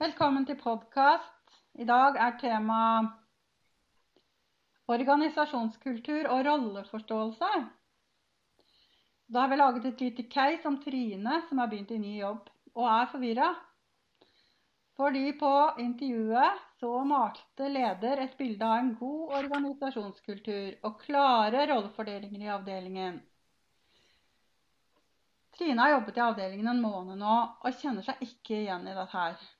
Velkommen til podkast. I dag er tema organisasjonskultur og rolleforståelse. Da har vi laget et lite case om Trine som har begynt i ny jobb og er forvirra. Fordi på intervjuet så malte leder et bilde av en god organisasjonskultur og klare rollefordelinger i avdelingen. Trine har jobbet i avdelingen en måned nå og kjenner seg ikke igjen i dette her.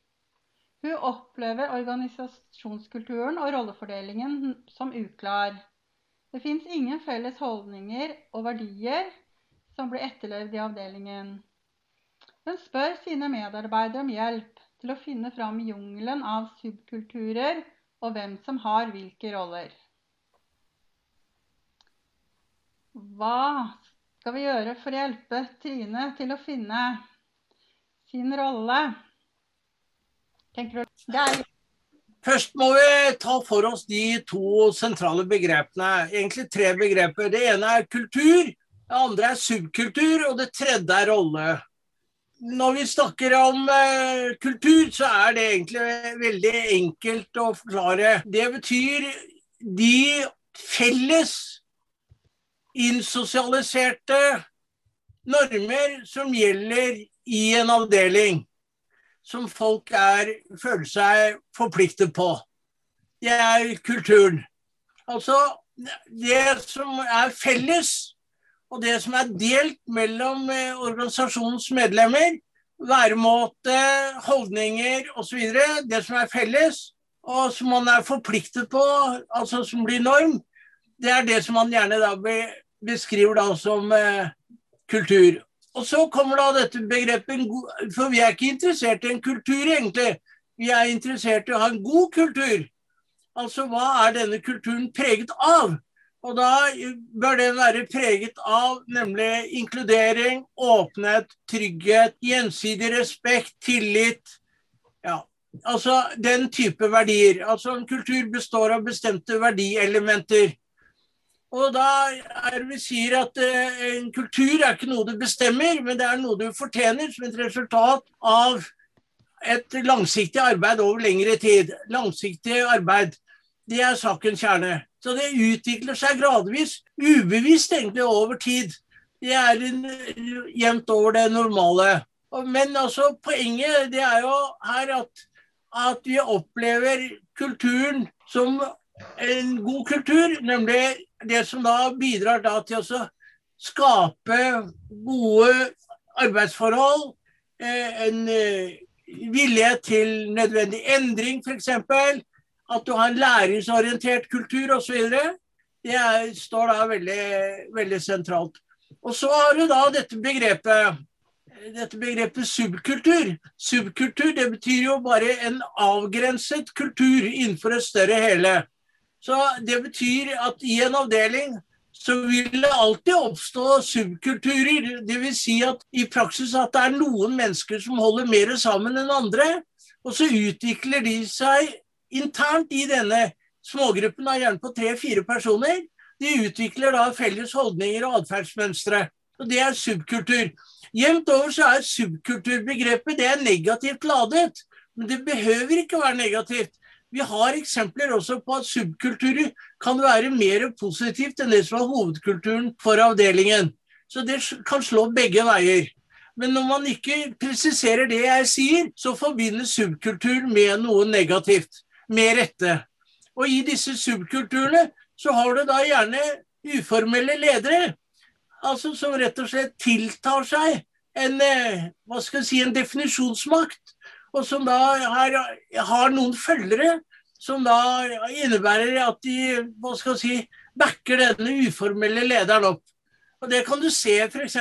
Hun opplever organisasjonskulturen og rollefordelingen som uklar. Det fins ingen felles holdninger og verdier som blir etterlevd i avdelingen. Hun spør sine medarbeidere om hjelp til å finne fram i jungelen av subkulturer og hvem som har hvilke roller. Hva skal vi gjøre for å hjelpe Trine til å finne sin rolle? Tenker du er Først må vi ta for oss de to sentrale begrepene. Egentlig tre begreper. Det ene er kultur, det andre er subkultur, og det tredje er rolle. Når vi snakker om eh, kultur, så er det egentlig veldig enkelt å forklare. Det betyr de felles innsosialiserte normer som gjelder i en avdeling, som folk er, føler seg forpliktet på. Det er kulturen. Altså det som er felles, og det som er delt mellom eh, organisasjonens medlemmer, væremåte, holdninger osv., det som er felles, og som man er forpliktet på, altså som blir norm, det er det som man gjerne da beskriver da som eh, kultur. Og så kommer da dette begrepet For vi er ikke interessert i en kultur, egentlig. Vi er interessert i å ha en god kultur. Altså hva er denne kulturen preget av? Og da bør den være preget av nemlig inkludering, åpenhet, trygghet, gjensidig respekt, tillit. Ja, altså den type verdier. Altså en kultur består av bestemte verdielementer. Og da er vi sier at uh, en kultur er ikke noe du bestemmer, men det er noe du fortjener som et resultat av et langsiktig arbeid over lengre tid. Langsiktig arbeid. Det er sakens kjerne. Så det utvikler seg gradvis, ubevisst egentlig, over tid. Det er jevnt over det normale. Men altså, poenget det er jo her at, at vi opplever kulturen som en god kultur, nemlig det som da bidrar da til å skape gode arbeidsforhold, eh, en eh, vilje til nødvendig endring f.eks., at du har en læringsorientert kultur osv. Det er, står da veldig, veldig sentralt. Og så har du da dette begrepet dette begrepet subkultur. Subkultur det betyr jo bare en avgrenset kultur innenfor et større hele. Så Det betyr at i en avdeling så vil det alltid oppstå subkulturer. Dvs. Si at i praksis at det er noen mennesker som holder mer sammen enn andre. Og så utvikler de seg internt i denne smågruppen, da gjerne på tre-fire personer. De utvikler da felles holdninger og atferdsmønstre. Og det er subkultur. Jevnt over så er subkulturbegrepet det er negativt ladet. Men det behøver ikke være negativt. Vi har eksempler også på at subkulturer kan være mer positivt enn det som er hovedkulturen for avdelingen. Så det kan slå begge veier. Men når man ikke presiserer det jeg sier, så forbindes subkultur med noe negativt. Med rette. Og i disse subkulturene så har du da gjerne uformelle ledere. Altså som rett og slett tiltar seg en, eh, hva skal jeg si, en definisjonsmakt og som da har, har noen følgere som da innebærer at de hva skal si, backer denne uformelle lederen opp. Og Det kan du se f.eks.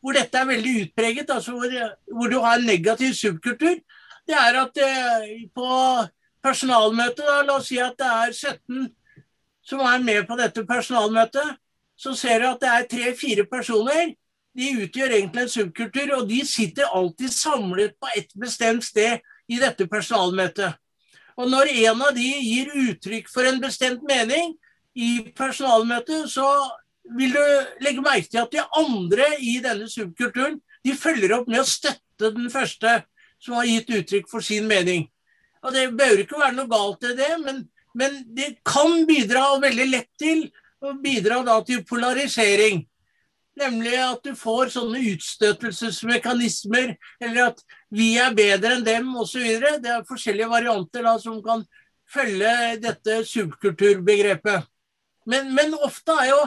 hvor dette er veldig utpreget, altså hvor, hvor, du har en negativ subkultur. Det er at eh, på personalmøtet, da, la oss si at det er 17 som er med på dette personalmøtet, så ser du at det er tre-fire personer de utgjør egentlig en subkultur, og de sitter alltid samlet på et bestemt sted i dette personalmøtet. Og når en av de gir uttrykk for en bestemt mening i personalmøtet, så vil du legge merke til at de andre i denne subkulturen de følger opp med å støtte den første som har gitt uttrykk for sin mening. Og Det bør ikke være noe galt i det, men, men det kan bidra veldig lett til å bidra til polarisering. Nemlig at du får sånne utstøtelsesmekanismer, eller at vi er bedre enn dem osv. Det er forskjellige varianter da som kan følge dette subkulturbegrepet. Men, men ofte er jo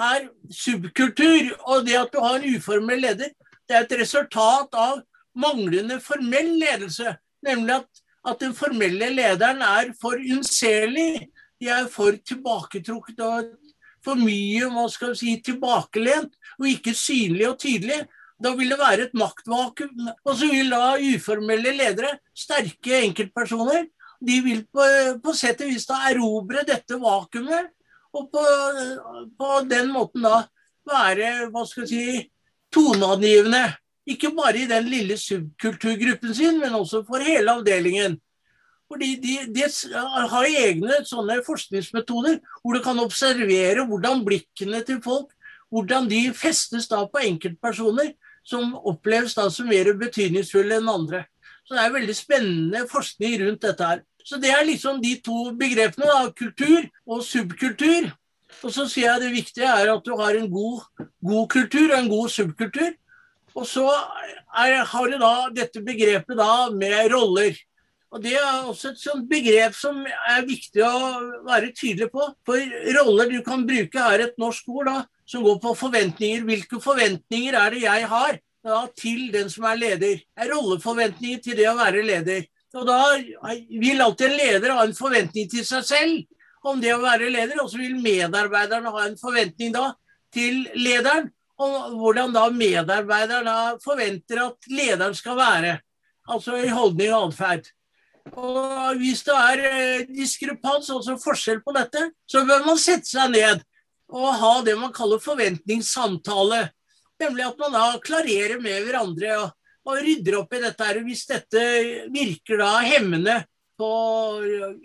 her subkultur og det at du har en uformell leder, det er et resultat av manglende formell ledelse. Nemlig at, at den formelle lederen er for unnselig. De er for tilbaketrukket og for mye hva skal vi si, tilbakelent og ikke synlig og tydelig. Da vil det være et maktvakuum. Og så vil da uformelle ledere, sterke enkeltpersoner, de vil på, på sett og vis da erobre dette vakuumet. Og på, på, den måten da være hva skal vi si, toneangivende. Ikke bare i den lille subkulturgruppen sin, men også for hele avdelingen. Fordi de, de, har egne sånne forskningsmetoder hvor du kan observere hvordan blikkene til folk hvordan de festes da på enkeltpersoner som oppleves da som mer betydningsfulle enn andre. Så det er veldig spennende forskning rundt dette her. Så det er liksom de to begrepene, da, kultur og subkultur. Og så sier jeg det viktige er at du har en god, god kultur og en god subkultur. Og så er, har du da dette begrepet da med roller. Og Det er også et begrep som er viktig å være tydelig på. For roller du kan bruke er et norsk ord da, som går på forventninger. Hvilke forventninger er det jeg har da, til den som er leder? Er rolleforventninger til det å være leder? Og Da vil alltid en leder ha en forventning til seg selv om det å være leder, og så vil medarbeiderne ha en forventning da til lederen om hvordan da medarbeideren da forventer at lederen skal være. Altså i holdning og atferd. Og Hvis det er eh, diskrepans, altså forskjell på dette, så bør man sette seg ned og ha det man kaller forventningssamtale. Nemlig at man da klarerer med hverandre og, og rydder opp i dette. her, Hvis dette virker da hemmende på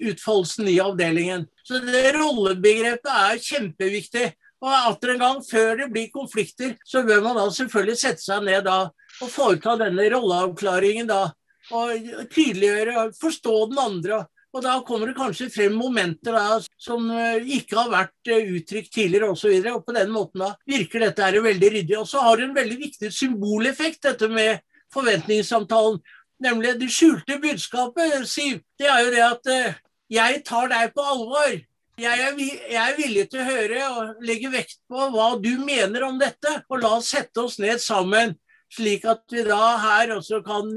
utfoldelsen i avdelingen. Så det rollebegrepet er kjempeviktig. Og atter en gang, før det blir konflikter, så bør man da selvfølgelig sette seg ned da og foreta denne rolleavklaringen da. Og tydeliggjøre, forstå den andre og da kommer det kanskje frem momenter da, som eh, ikke har vært eh, uttrykt tidligere osv. Og, så og på den måten da virker dette her veldig ryddig. Og så har det en veldig viktig symboleffekt, dette med forventningssamtalen. Nemlig det skjulte budskapet, Siv. Det er jo det at uh, jeg tar deg på alvor. Jeg er, jeg er, villig til å høre og legge vekt på hva du mener om dette. Og la oss sette oss ned sammen, slik at vi da her også kan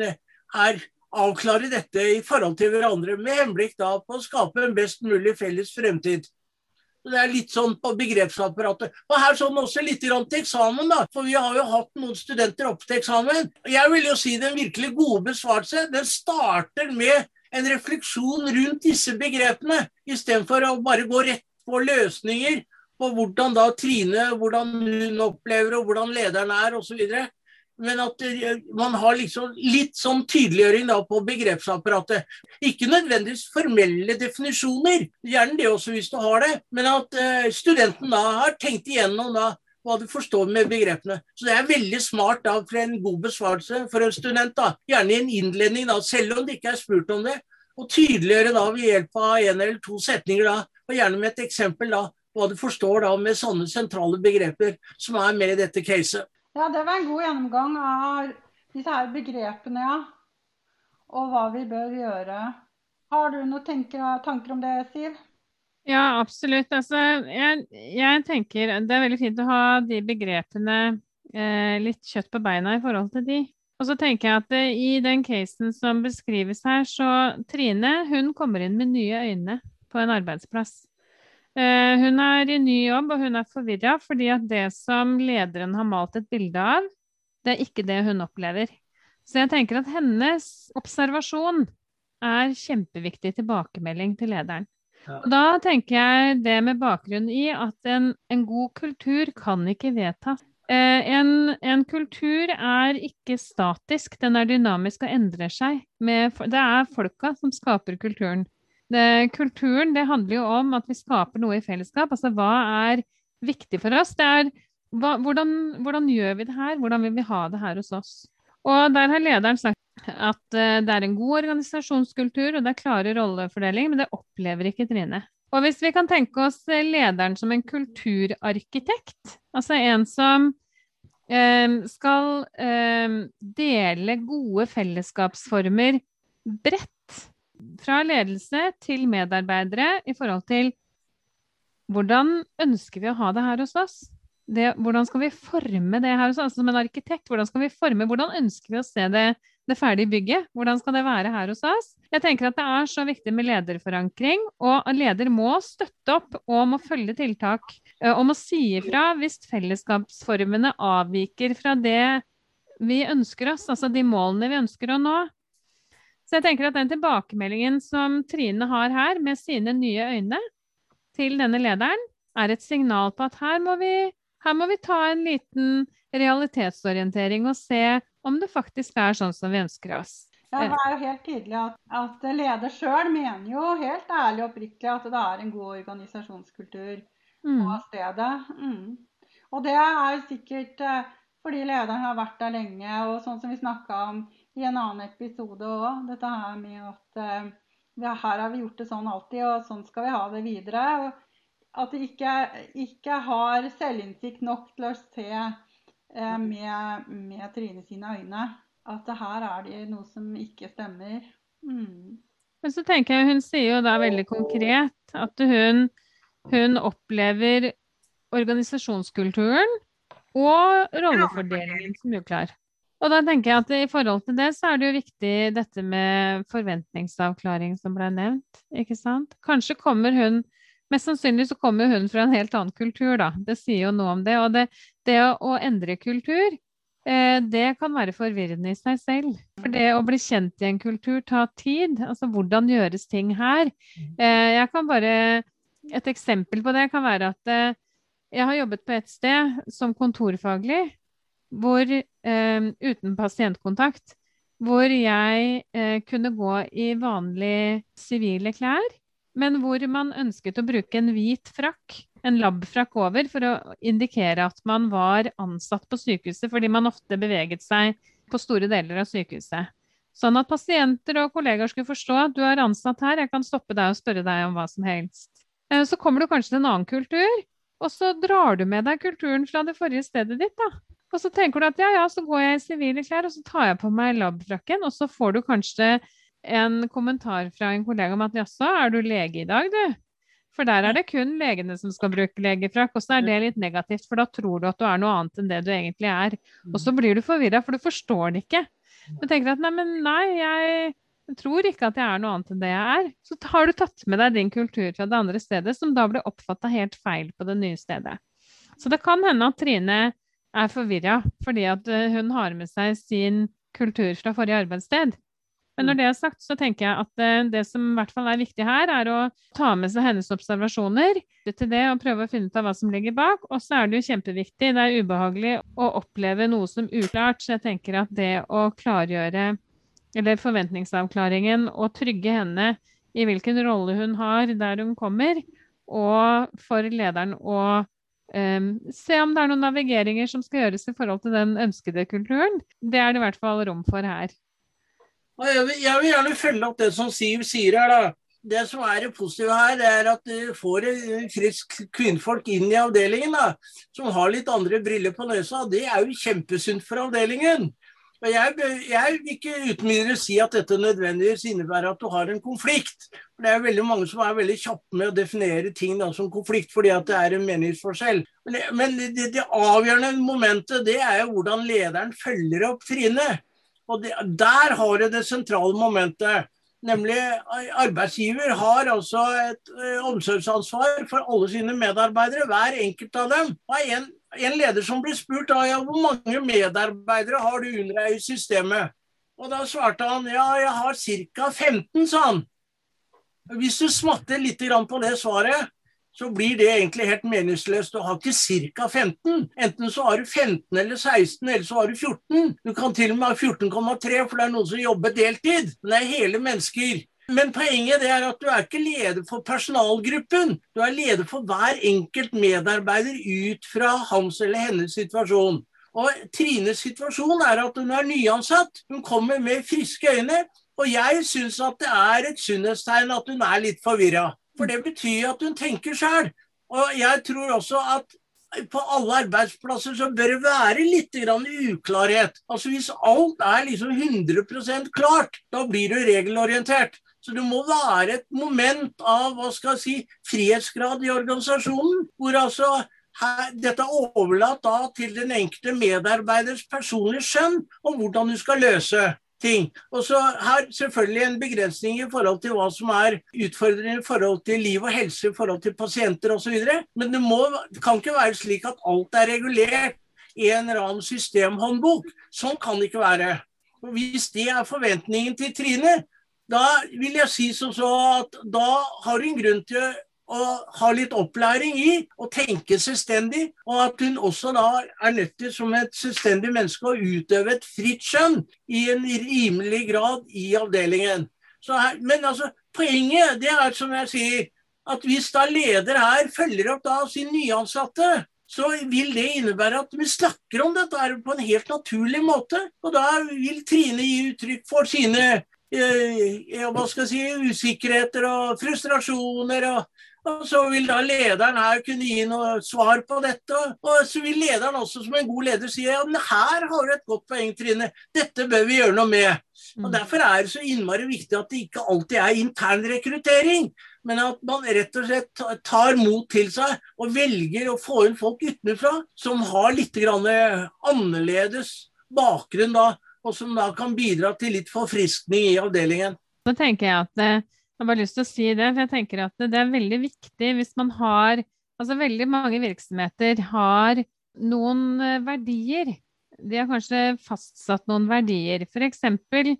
her avklare dette i forhold til hverandre, med henblikk da på å skape en best mulig felles fremtid. Det er litt sånn på begrepsapparatet. Og her sånn også litt til eksamen, da. For vi har jo hatt noen studenter opp til eksamen. Jeg vil jo si den virkelig gode besvarelse. Den starter med en refleksjon rundt disse begrepene, istedenfor å bare gå rett på løsninger på hvordan da Trine hvordan hun opplever og hvordan lederen er osv men at man har liksom litt sånn tydeliggjøring på begrepsapparatet. Ikke nødvendigvis formelle definisjoner, gjerne det også hvis du har det, men at uh, studenten da har tenkt igjennom da hva du forstår med begrepene. Så det er veldig smart da for en god besvarelse for en student. da, Gjerne i en innledning, da, selv om det ikke er spurt om det. Og tydeliggjøre da ved hjelp av en eller to setninger, da, og gjerne med et eksempel da, hva du forstår da med sånne sentrale begreper som er med i dette caset. Ja, det var en god gjennomgang av disse her begrepene, ja. Og hva vi bør gjøre. Har du noen tenker, tanker om det, Siv? Ja, absolutt. Altså, jeg, jeg, tenker det er veldig fint å ha de begrepene eh, litt kjøtt på beina i forhold til de. Og så tenker jeg at eh, i den casen som beskrives her, så Trine hun kommer inn med nye øyne på en arbeidsplass. Eh, hun er i ny jobb, og hun er forvirra fordi at det som lederen har malt et bilde av, det er ikke det hun opplever. Så jeg tenker at hennes observasjon er kjempeviktig tilbakemelding til lederen. Og da tenker jeg det med bakgrunn i at en, en god kultur kan ikke vedtas. Eh, en, en, kultur er ikke statisk, den er dynamisk og endrer seg. Med, det er folka som skaper kulturen. Det, kulturen det handler jo om at vi skaper noe i fellesskap. Altså hva er viktig for oss? Det er hva, hvordan, hvordan, gjør vi det her? Hvordan vil vi ha det her hos oss? Og der har lederen sagt at uh, det er en god organisasjonskultur og det er klare rollefordeling, men det opplever ikke Trine. Og hvis vi kan tenke oss lederen som en kulturarkitekt, altså en som um, skal um, dele gode fellesskapsformer bredt, fra ledelse til medarbeidere i forhold til hvordan ønsker vi å ha det her hos oss? Det, hvordan skal vi forme det her hos oss? Altså, som en arkitekt, hvordan skal vi forme, hvordan ønsker vi å se det, det ferdige bygget? Hvordan skal det være her hos oss? Jeg tenker at det er så viktig med lederforankring, og leder må støtte opp og må følge tiltak. Og må si ifra hvis fellesskapsformene avviker fra det vi ønsker oss, altså de målene vi ønsker å nå. Så jeg tenker at den tilbakemeldingen som Trine har her, med sine nye øyne til denne lederen, er et signal på at her må vi, her må vi ta en liten realitetsorientering og se om det faktisk er sånn som vi ønsker oss. Ja, Det er jo helt tydelig at, at leder sjøl mener jo helt ærlig og oppriktig at det er en god organisasjonskultur mm. på stedet. Mm. Og det er jo sikkert eh, fordi lederen har vært der lenge, og sånn som vi snakka om i en annen episode òg. Dette her med at ja, her har vi gjort det sånn alltid, og sånn skal vi ha det videre. Og at de ikke, ikke har selvinnsikt nok til å se eh, med, med, Trine sine øyne at det her er det noe som ikke stemmer. Mm. Men så tenker jeg, Hun sier jo da veldig konkret at hun, hun opplever organisasjonskulturen og rollefordelingen som uklar. Og da tenker jeg at i forhold til det, så er det jo viktig dette med forventningsavklaring som ble nevnt. ikke sant? Kanskje kommer hun Mest sannsynlig så kommer hun fra en helt annen kultur, da. Det sier jo noe om det. Og det, det å, endre kultur, eh, det kan være forvirrende i seg selv. For det å bli kjent i en kultur tar tid. Altså hvordan gjøres ting her? Eh, jeg kan bare Et eksempel på det kan være at eh, jeg har jobbet på et sted som kontorfaglig hvor, eh, uten pasientkontakt, hvor jeg eh, kunne gå i vanlige sivile klær, men hvor man ønsket å bruke en hvit frakk, en labfrakk over, for å indikere at man var ansatt på sykehuset, fordi man ofte beveget seg på store deler av sykehuset. Sånn at pasienter og kollegaer skulle forstå at du er ansatt her, jeg kan stoppe deg og spørre deg om hva som helst. Eh, så kommer du kanskje til en annen kultur, og så drar du med deg kulturen fra det forrige stedet ditt. da. Og så tenker du at ja, ja, så går jeg i sivile klær, og så tar jeg på meg labfrakken, og så får du kanskje en kommentar fra en kollega om at jaså, er du lege i dag, du? For der er det kun legene som skal bruke legefrakk, og så er det litt negativt, for da tror du at du er noe annet enn det du egentlig er. Og så blir du forvirra, for du forstår det ikke. Du tenker at nei, men nei, jeg tror ikke at jeg er noe annet enn det jeg er. Så har du tatt med deg din kultur fra det andre stedet, som da ble oppfatta helt feil på det nye stedet. Så det kan hende at Trine er forvirra fordi at eh, hun har med seg sin kultur fra forrige arbeidssted. Men når mm. det er sagt, så tenker jeg at eh, det som i hvert fall er viktig her, er å ta med seg hennes observasjoner til det og prøve å finne ut av hva som ligger bak. Og så er det jo kjempeviktig, det er ubehagelig å oppleve noe som uklart. Så jeg tenker at det å klargjøre, eller forventningsavklaringen, og trygge henne i hvilken rolle hun har der hun kommer, og for lederen å Um, se om det er noen navigeringer som skal gjøres i forhold til den ønskede kulturen. Det er det i hvert fall rom for her. Jeg vil, jeg vil gjerne følge opp det som Siv sier her. da. Det som er det positive her, det er at du får frisk kvinnfolk inn i avdelingen da, som har litt andre briller på nesa. Det er jo kjempesunt for avdelingen. Jeg, jeg, vil ikke uten videre si at dette nødvendigvis innebærer at du har en konflikt. For Det er veldig mange som er veldig kjappe med å definere ting da, som konflikt fordi at det er en meningsforskjell. Men, men det, det, avgjørende momentet det er jo hvordan lederen følger opp Trine. Og det, Der har du det sentrale momentet. Nemlig arbeidsgiver har altså et ø, omsorgsansvar for alle sine medarbeidere, hver enkelt av dem. Og en en leder som ble spurt da, ja, hvor mange medarbeidere har du under deg i systemet. Og da svarte han ja, jeg har ca. 15, sa han. Hvis du smatter litt på det svaret, så blir det egentlig helt meningsløst. Du har ikke ca. 15. Enten så har du 15 eller 16, eller så har du 14. Du kan til og med ha 14,3, for det er noen som jobber deltid. Men det er hele mennesker. Men poenget er at du er ikke leder for personalgruppen. Du er leder for hver enkelt medarbeider ut fra hans eller hennes situasjon. Og Trines situasjon er at hun er nyansatt. Hun kommer med friske øyne. Og jeg syns at det er et sunnhetstegn at hun er litt forvirra. For det betyr at hun tenker sjøl. Og jeg tror også at på alle arbeidsplasser så bør det være litt uklarhet. Altså Hvis alt er liksom 100% klart, da blir du regelorientert. Så det må være et moment av hva skal jeg si, frihetsgrad i organisasjonen. Hvor altså her, dette er overlatt da til den enkelte medarbeiders personlige skjønn om hvordan du skal løse ting. Og så har selvfølgelig en begrensning i forhold til hva som er utfordrende i forhold til liv og helse, i forhold til pasienter osv. Men det, må, det kan ikke være slik at alt er regulert i en eller annen systemhåndbok. Sånn kan det ikke være. Og hvis det er forventningen til Trine, da vil jeg si som så at da har hun grunn til å ha litt opplæring i å tenke selvstendig, og at hun også da er nødt til som et selvstendig menneske å utøve et fritt skjønn i en rimelig grad i avdelingen. Her, men altså, poenget det er som jeg sier, at hvis da leder her følger opp da sin nyansatte, så vil det innebære at vi snakker om dette på en helt naturlig måte. Og da vil Trine gi uttrykk for sine eh, hva skal jeg si, usikkerheter og frustrasjoner og og så vil da lederen her kunne gi noe svar på dette. Og så vil lederen også som en god leder si ja, men her har du et godt poeng, Trine. Dette bør vi gjøre noe med. Og mm. Derfor er det så innmari viktig at det ikke alltid er intern rekruttering. Men at man rett og slett tar mot til seg og velger å få inn folk utenfra som har litt annerledes bakgrunn da, og som da kan bidra til litt forfriskning i avdelingen. Nå tenker jeg at eh, jeg har bare lyst til å si det, for jeg tenker at det er veldig viktig hvis man har Altså veldig mange virksomheter har noen eh, verdier. De har kanskje fastsatt noen verdier. F.eks. eksempel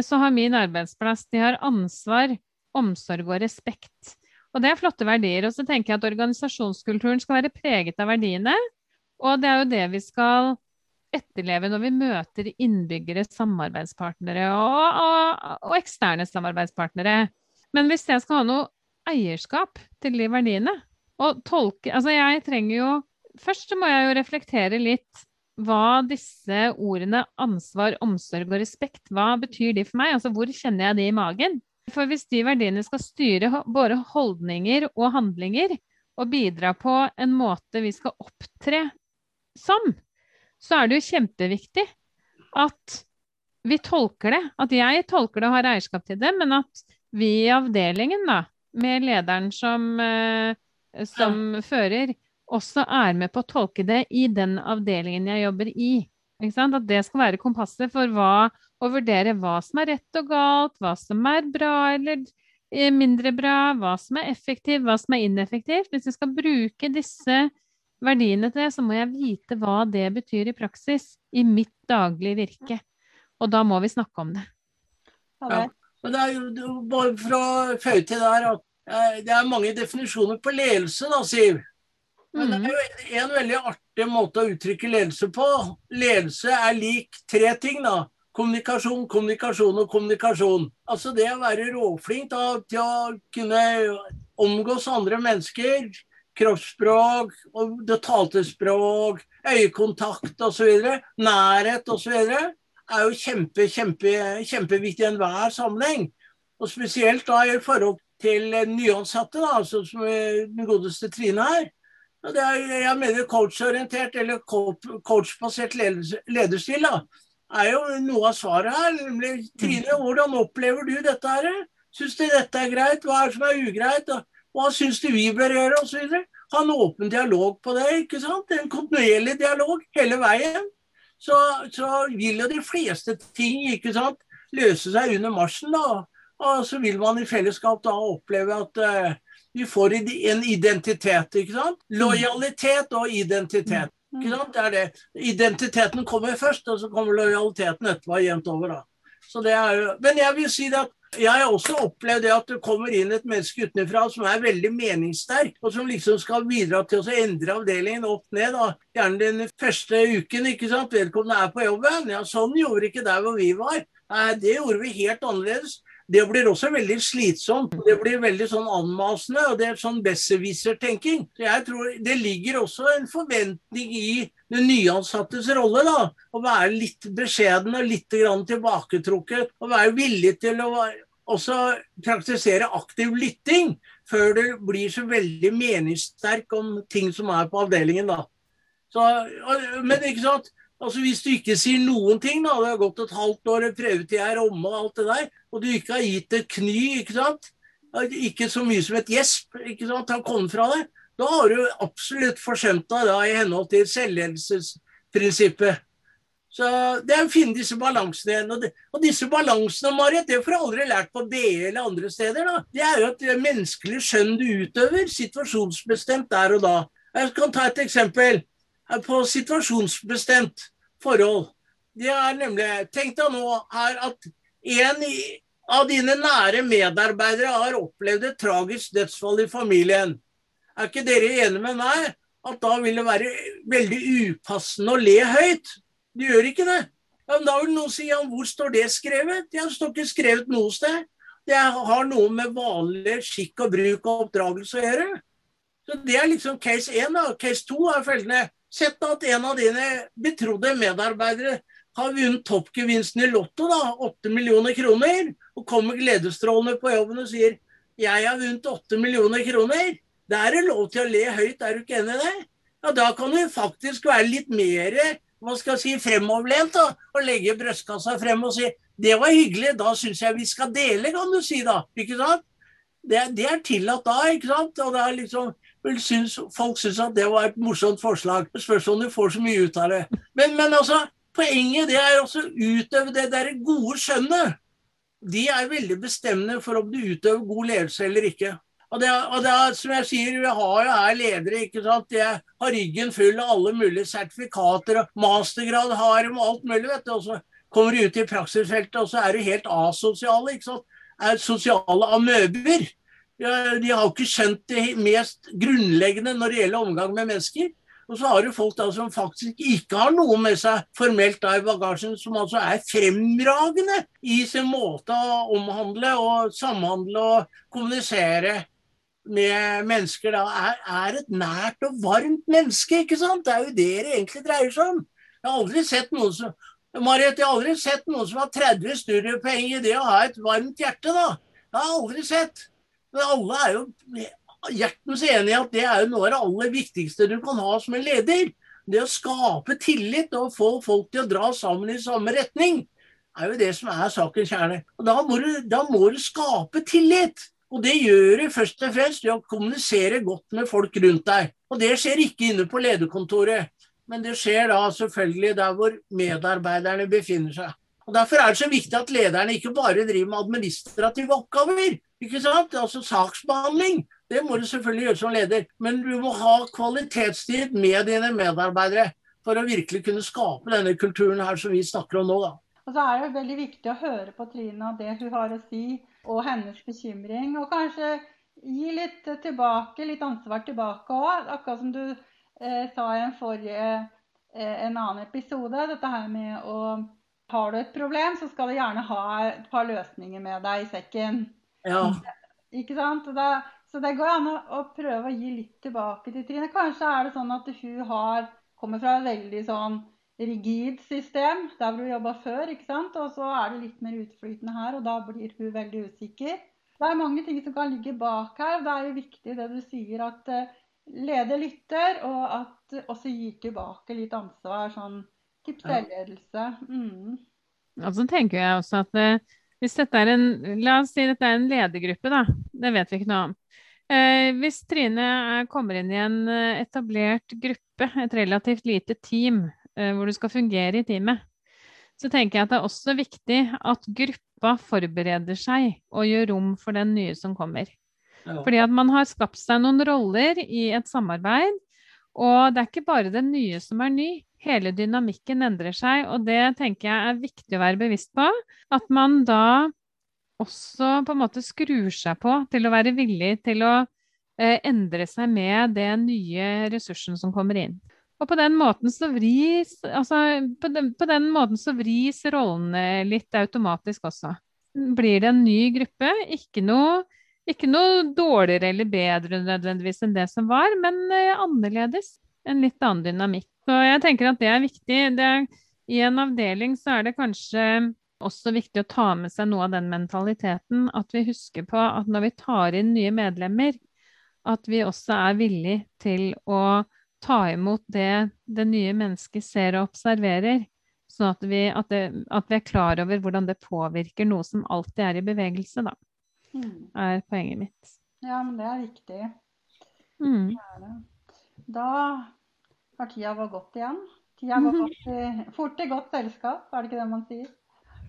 så har min arbeidsplass de har ansvar, omsorg og respekt. Og det er flotte verdier. Og så tenker jeg at organisasjonskulturen skal være preget av verdiene. Og det er jo det vi skal etterleve når vi møter innbyggere, samarbeidspartnere og, og, og eksterne samarbeidspartnere. Men hvis jeg skal ha noe eierskap til de verdiene, og tolke Altså, jeg trenger jo Først så må jeg jo reflektere litt hva disse ordene ansvar, omsorg og respekt, hva betyr de for meg? Altså hvor kjenner jeg de i magen? For hvis de verdiene skal styre både holdninger og handlinger, og bidra på en måte vi skal opptre som, så er det jo kjempeviktig at vi tolker det. At jeg tolker det og har eierskap til det, men at vi i avdelingen, da, med lederen som, eh, som ja. fører, også er med på å tolke det i den avdelingen jeg jobber i. At det skal være kompasset for hva, å vurdere hva som er rett og galt, hva som er bra eller eh, mindre bra, hva som er effektivt, hva som er ineffektivt. Hvis vi skal bruke disse verdiene til det, så må jeg vite hva det betyr i praksis i mitt daglige virke. Og da må vi snakke om det. Ja. Men det er jo bare for å føye til der at eh, det er mange definisjoner på ledelse, da, Siv. Men det er jo en veldig artig måte å uttrykke ledelse på. Ledelse er lik tre ting, da. Kommunikasjon, kommunikasjon og kommunikasjon. Altså det å være råflink da, til å kunne omgås andre mennesker. Kroppsspråk, det talte språk, øyekontakt osv. Nærhet osv er jo kjempe, kjempe, kjempeviktig i enhver sammenheng. Og spesielt da i forhold til nyansatte, da, altså som den godeste Trine her. Er, jeg mener coachorientert eller coachbasert lederstil da, er jo noe av svaret her. Nemlig Trine, hvordan opplever du dette her? Syns du dette er greit? Hva er det som er ugreit? Hva syns du vi bør gjøre? Og så videre. Ha en åpen dialog på det. ikke sant? En kontinuerlig dialog hele veien så, så, vil jo de fleste ting ikke sant, løse seg under marsjen. da, Og så vil man i fellesskap da oppleve at uh, vi får en identitet. ikke sant? Lojalitet og identitet. ikke sant, det er det. Identiteten kommer først, og så kommer lojaliteten etterpå jevnt over. da. Så det er jo, Men jeg vil si at jeg har også opplevd det at det kommer inn et menneske utenfra som er veldig meningssterk, og som liksom skal bidra til å endre avdelingen opp ned. Da. Gjerne den første uken. ikke sant? Vedkommende er på jobben. Ja, sånn gjorde ikke der hvor vi var. Nei, det gjorde vi helt annerledes. Det blir også veldig slitsomt. Det blir veldig sånn anmasende, og det er sånn besserwisser-tenking. Så jeg tror det ligger også en forventning i den nyansattes rolle, da. Å være litt beskjeden og litt tilbaketrukket. Og være villig til å også praktisere aktiv lytting før du blir så veldig meningssterk om ting som er på avdelingen, da. Så, men ikke sant, Altså Hvis du ikke sier noen ting, da, det har gått et halvt år, prøvetid er omme og alt det der, og du ikke har gitt et kny, ikke sant, ikke så mye som et gjesp, ikke sant, har kommet fra deg, da har du absolutt forsømt deg da i henhold til selvledelsesprinsippet. Så det er å finne disse balansene igjen. Og, det, og disse balansene, Marit, det får du aldri lært på BE eller andre steder. da. Det er jo et menneskelig skjønn du utøver, situasjonsbestemt der og da. Jeg kan ta et eksempel på situasjonsbestemt forhold. Det er nemlig Tenk deg nå her at en av dine nære medarbeidere har opplevd et tragisk dødsfall i familien. Er ikke dere enige med meg at da vil det være veldig upassende å le høyt? Du gjør ikke det. Ja, men da vil noen si ja, hvor står det skrevet? Ja, det står ikke skrevet noe sted. Det har noe med vanlig skikk og bruk og oppdragelse å gjøre. Så Det er liksom case 1. Case 2 er følgende. Sett at en av dine betrodde medarbeidere har vunnet toppgevinsten i Lotto, da, 8 millioner kroner, og kommer gledesstrålende på jobben og sier 'Jeg har vunnet 8 millioner kroner'. Da er det lov til å le høyt, er du ikke enig i det? Ja, Da kan du faktisk være litt mer hva skal jeg si, fremoverlent da, og legge brystkassa frem og si 'Det var hyggelig, da syns jeg vi skal dele', kan du si da. Ikke sant? Det, det er tillatt da, ikke sant? Og det er liksom Syns, folk syns at det var et morsomt forslag. Spørs om du får så mye ut av det. Men, men altså, poenget det er også å utøve det der gode skjønnet. De er veldig bestemmende for om du utøver god ledelse eller ikke. Og det, og det som jeg sier, Vi har jo her ledere ikke sant? De har ryggen full av alle mulige sertifikater og mastergrad har de og alt mulig. vet du, og så kommer du ut i praksisfeltet, og så er du helt asosiale. ikke sant? Er sosiale amøber. De har ikke skjønt det mest grunnleggende når det gjelder omgang med mennesker. Og så har du folk da som faktisk ikke har noe med seg formelt da i bagasjen, som altså er fremragende i sin måte å omhandle og samhandle og kommunisere med mennesker. da, er, er et nært og varmt menneske, ikke sant? Det er jo det det egentlig dreier seg om. Jeg har aldri sett noen som Mariet, jeg har aldri sett noen som har 30 studiepoeng i det å ha et varmt hjerte, da. Jeg har aldri sett. Men alle er jo hjertens enig i at det er jo noe av det aller viktigste du kan ha som en leder. Det å skape tillit og få folk til å dra sammen i samme retning, er jo det som er sakens kjerne. Og da må, du, da må du skape tillit. Og det gjør du først og fremst ved å kommunisere godt med folk rundt deg. Og det skjer ikke inne på lederkontoret, men det skjer da selvfølgelig der hvor medarbeiderne befinner seg. Og Derfor er det så viktig at lederne ikke bare driver med administrative oppgaver, ikke sant? Altså saksbehandling. Det må du selvfølgelig gjøre som leder. Men du må ha kvalitetstid med dine medarbeidere for å virkelig kunne skape denne kulturen her som vi snakker om nå. da. Og så er det veldig viktig å høre på Trine og det hun har å si, og hennes bekymring. Og kanskje gi litt tilbake, litt ansvar tilbake òg. Akkurat som du eh, sa i en forrige eh, en annen episode. Dette her med å Har du et problem, så skal du gjerne ha et par løsninger med deg i sekken. Ja. Ikke sant? Det, så det går an å, å, prøve å gi litt tilbake til Trine. Kanskje er det sånn at hun har, kommer fra et veldig sånn rigid system der hvor hun jobba før. ikke sant? Og så er det litt mer utflytende her, og da blir hun veldig usikker. Det er mange ting som kan ligge bak her. Det er jo viktig det du sier, at uh, leder lytter, og at også gir tilbake litt ansvar. Sånn Tips til ledelse. Mm. Og så tenker jeg også at uh, hvis dette er en, La oss si dette er en ledergruppe, da. Det vet vi ikke noe om. Eh, hvis Trine kommer inn i en eh, etablert gruppe, et relativt lite team, eh, hvor du skal fungere i teamet, så tenker jeg at det er også viktig at gruppa forbereder seg og gjør rom for den nye som kommer. Ja. Fordi at man har skapt seg noen roller i et samarbeid, og det er ikke bare den nye som er ny hele dynamikken endrer seg, og det tenker jeg er viktig å være bevisst på. At man da også på en måte skrur seg på til å være villig til å eh, endre seg med den nye ressursen som kommer inn. Og på den måten så vris, altså, på den, på den måten så vris rollene litt automatisk også. blir det en ny gruppe. Ikke noe, ikke noe dårligere eller bedre nødvendigvis enn det som var, men eh, annerledes. En litt annen dynamikk. Så jeg tenker at det er viktig. Det I en avdeling så er det kanskje også viktig å ta med seg noe av den mentaliteten. At vi husker på at når vi tar inn nye medlemmer, at vi også er villig til å ta imot det det nye mennesket ser og observerer. Sånn at vi, at, det, at vi, er klar over hvordan det påvirker noe som alltid er i bevegelse, da. Mm. Er poenget mitt. Ja, men det er viktig. Mm. Det er det. Da har tida vår godt igjen. Tida går gått i, fort i godt selskap, er det ikke det man sier?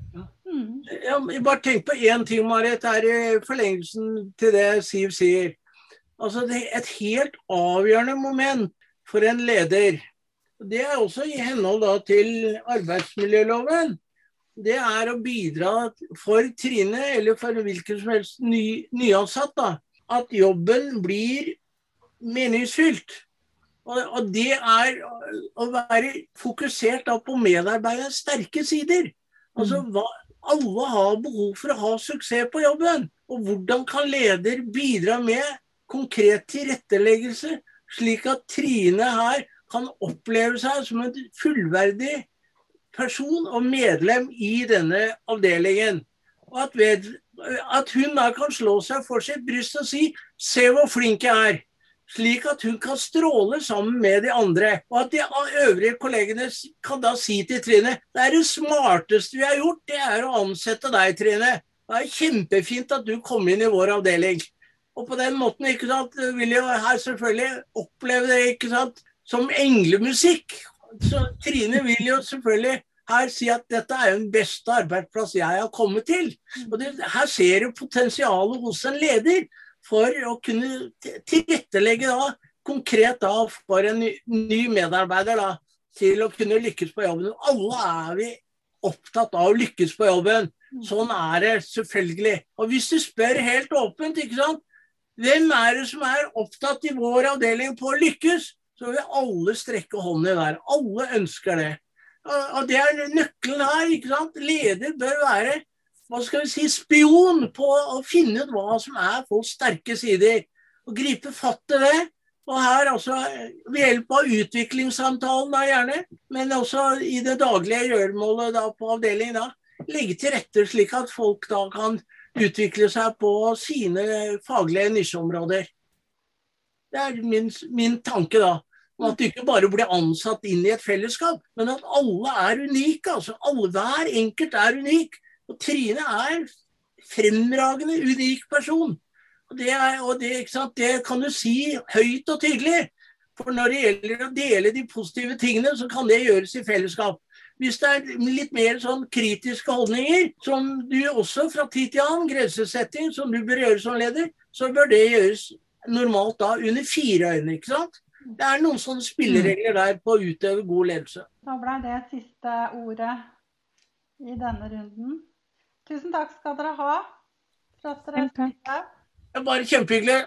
Ja. Mm. Ja, bare tenk på én ting, Marit, her i forlengelsen til det Siv sier. Altså, det er Et helt avgjørende moment for en leder, det er også i henhold da, til arbeidsmiljøloven, det er å bidra for Trine, eller for hvilken som helst ny, nyansatt, da, at jobben blir meningsfylt. Og, det er å være fokusert på medarbeiderens sterke sider. Altså, mm. hva, Alle har behov for å ha suksess på jobben. Og hvordan kan leder bidra med konkret tilretteleggelse, slik at Trine her kan oppleve seg som en fullverdig person og medlem i denne avdelingen. Og at, ved, at hun da kan slå seg for sitt bryst og si 'se hvor flink jeg er' slik at hun kan stråle sammen med de andre. Og at de øvrige kollegene kan da si til Trine det er det smarteste vi har gjort, det er å ansette deg, Trine. Det er kjempefint at du kom inn i vår avdeling. Og på den måten ikke sant, vil jeg her selvfølgelig oppleve det ikke sant, som englemusikk. Så Trine vil jo selvfølgelig her si at dette er jo den beste arbeidsplass jeg har kommet til. Og det, Her ser du potensialet hos en leder for å kunne tilrettelegge da, konkret da, for en ny, medarbeider da, til å kunne lykkes på jobben. Alle er vi opptatt av å lykkes på jobben. Sånn er det selvfølgelig. Og hvis du spør helt åpent, ikke sant hvem er det som er opptatt i vår avdeling på å lykkes, så vil alle strekke hånden i været. Alle ønsker det. Og det er nøkkelen her. ikke sant? Leder bør være hva skal vi si, spion på å finne ut hva som er folks sterke sider. Og gripe fatt i det. Og her altså ved hjelp av utviklingssamtalen da gjerne, men også i det daglige gjøremålet da på avdelingen da, legge til rette slik at folk da kan utvikle seg på sine faglige nisjeområder. Det er min, min tanke da. At du ikke bare blir ansatt inn i et fellesskap, men at alle er unike. altså alle, Hver enkelt er unik. Og Trine er fremragende, unik person. Og, det, er, og det, det, kan du si høyt og tydelig. For når det gjelder å dele de positive tingene, så kan det gjøres i fellesskap. Hvis det er litt mer sånn kritiske holdninger, som du også fra tid til annen, grensesetting, som du bør gjøre som leder, så bør det gjøres normalt da under fire øyne. ikke sant? Det er noen sånne spilleregler der på å utøve god ledelse. Da ble det siste ordet i denne runden. Tusen takk skal dere ha for at dere er her. er bare kjempehyggelig.